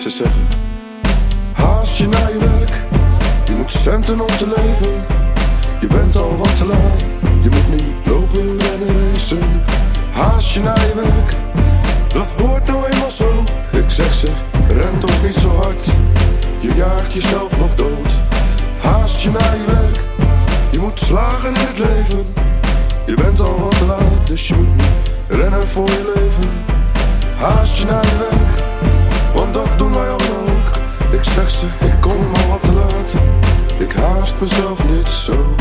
Ze zeggen, haast je naar je werk. Je moet centen om te leven. Je bent al wat te laat. Je moet nu lopen en racen. Haast je naar je werk. Dat hoort nou eenmaal zo. Ik zeg ze, ren toch niet zo hard. Je jaagt jezelf nog dood. Haast je naar je werk. Je moet slagen in het leven. Je bent al wat te laat, dus je moet nu voor je leven. Haast je naar je werk, mezelf niet zo.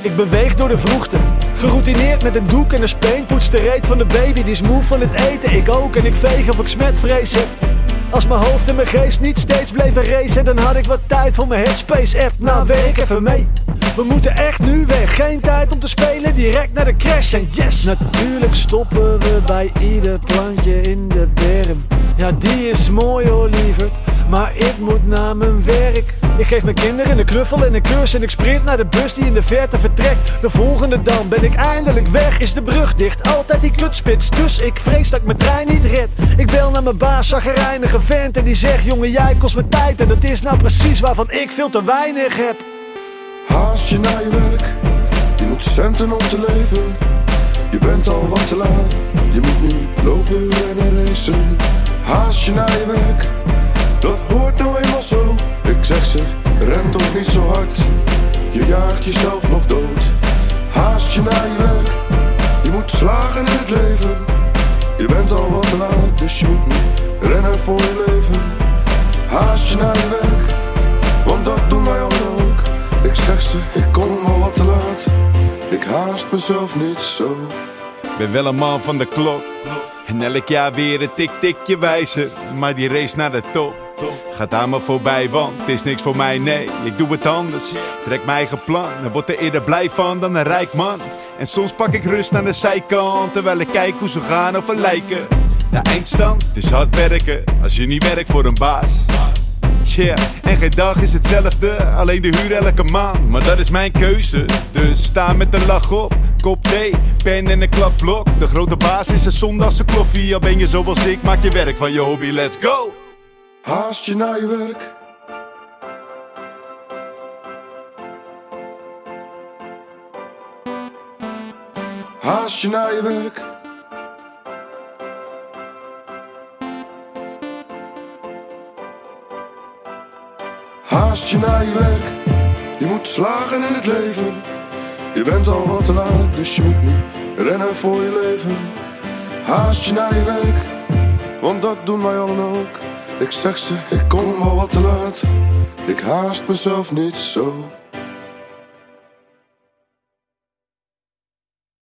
Ik beweeg door de vroegte. Geroutineerd met een doek en een speen. Poets de reet van de baby, die is moe van het eten. Ik ook en ik veeg of ik smetvrees heb. Als mijn hoofd en mijn geest niet steeds bleven racen, dan had ik wat tijd voor mijn Headspace app. Nou, werk even mee. We moeten echt nu weg. Geen tijd om te spelen, direct naar de crash. En yes, natuurlijk stoppen we bij ieder plantje in de berm. Ja, die is mooi hoor, lieverd. Maar ik moet naar mijn werk. Ik geef mijn kinderen een knuffel en een kus en ik sprint naar de bus die in de verte vertrekt. De volgende dan ben ik eindelijk weg, is de brug dicht. Altijd die kutspits, dus ik vrees dat ik mijn trein niet red. Ik bel naar mijn baas, zaggerijnige vent en die zegt... Jongen, jij kost me tijd en dat is nou precies waarvan ik veel te weinig heb. Haast je naar je werk, je moet centen om te leven. Je bent al wat te laat, je moet nu lopen en racen. Haast je naar je werk, dat hoort nou eenmaal zo. Ik zeg ze, ren toch niet zo hard, je jaagt jezelf nog dood. Haast je naar je werk, je moet slagen in het leven. Je bent al wat te laat, dus je moet nu rennen voor je leven. Haast je naar je Ik ik kom al wat te laat. Ik haast mezelf niet zo. Ben wel een man van de klok. En elk jaar weer een tik-tikje wijzer. Maar die race naar de top gaat aan me voorbij, want het is niks voor mij, nee. Ik doe het anders. Trek mijn eigen plan word er eerder blij van dan een rijk man. En soms pak ik rust aan de zijkant, terwijl ik kijk hoe ze gaan of lijken. De eindstand het is hard werken als je niet werkt voor een baas. En geen dag is hetzelfde, alleen de huur elke maand. Maar dat is mijn keuze, dus sta met een lach op. Kop thee, pen en een klapblok. De grote baas is een zondagse kloffie. Al ben je zoals ik, maak je werk van je hobby, let's go! Haast je naar je werk. Haast je naar je werk. Haast je naar je werk. Je moet slagen in het leven. Je bent al wat te laat, dus je moet nu rennen voor je leven. Haast je naar je werk, want dat doen wij allen ook. Ik zeg ze, ik kom al wat te laat. Ik haast mezelf niet zo.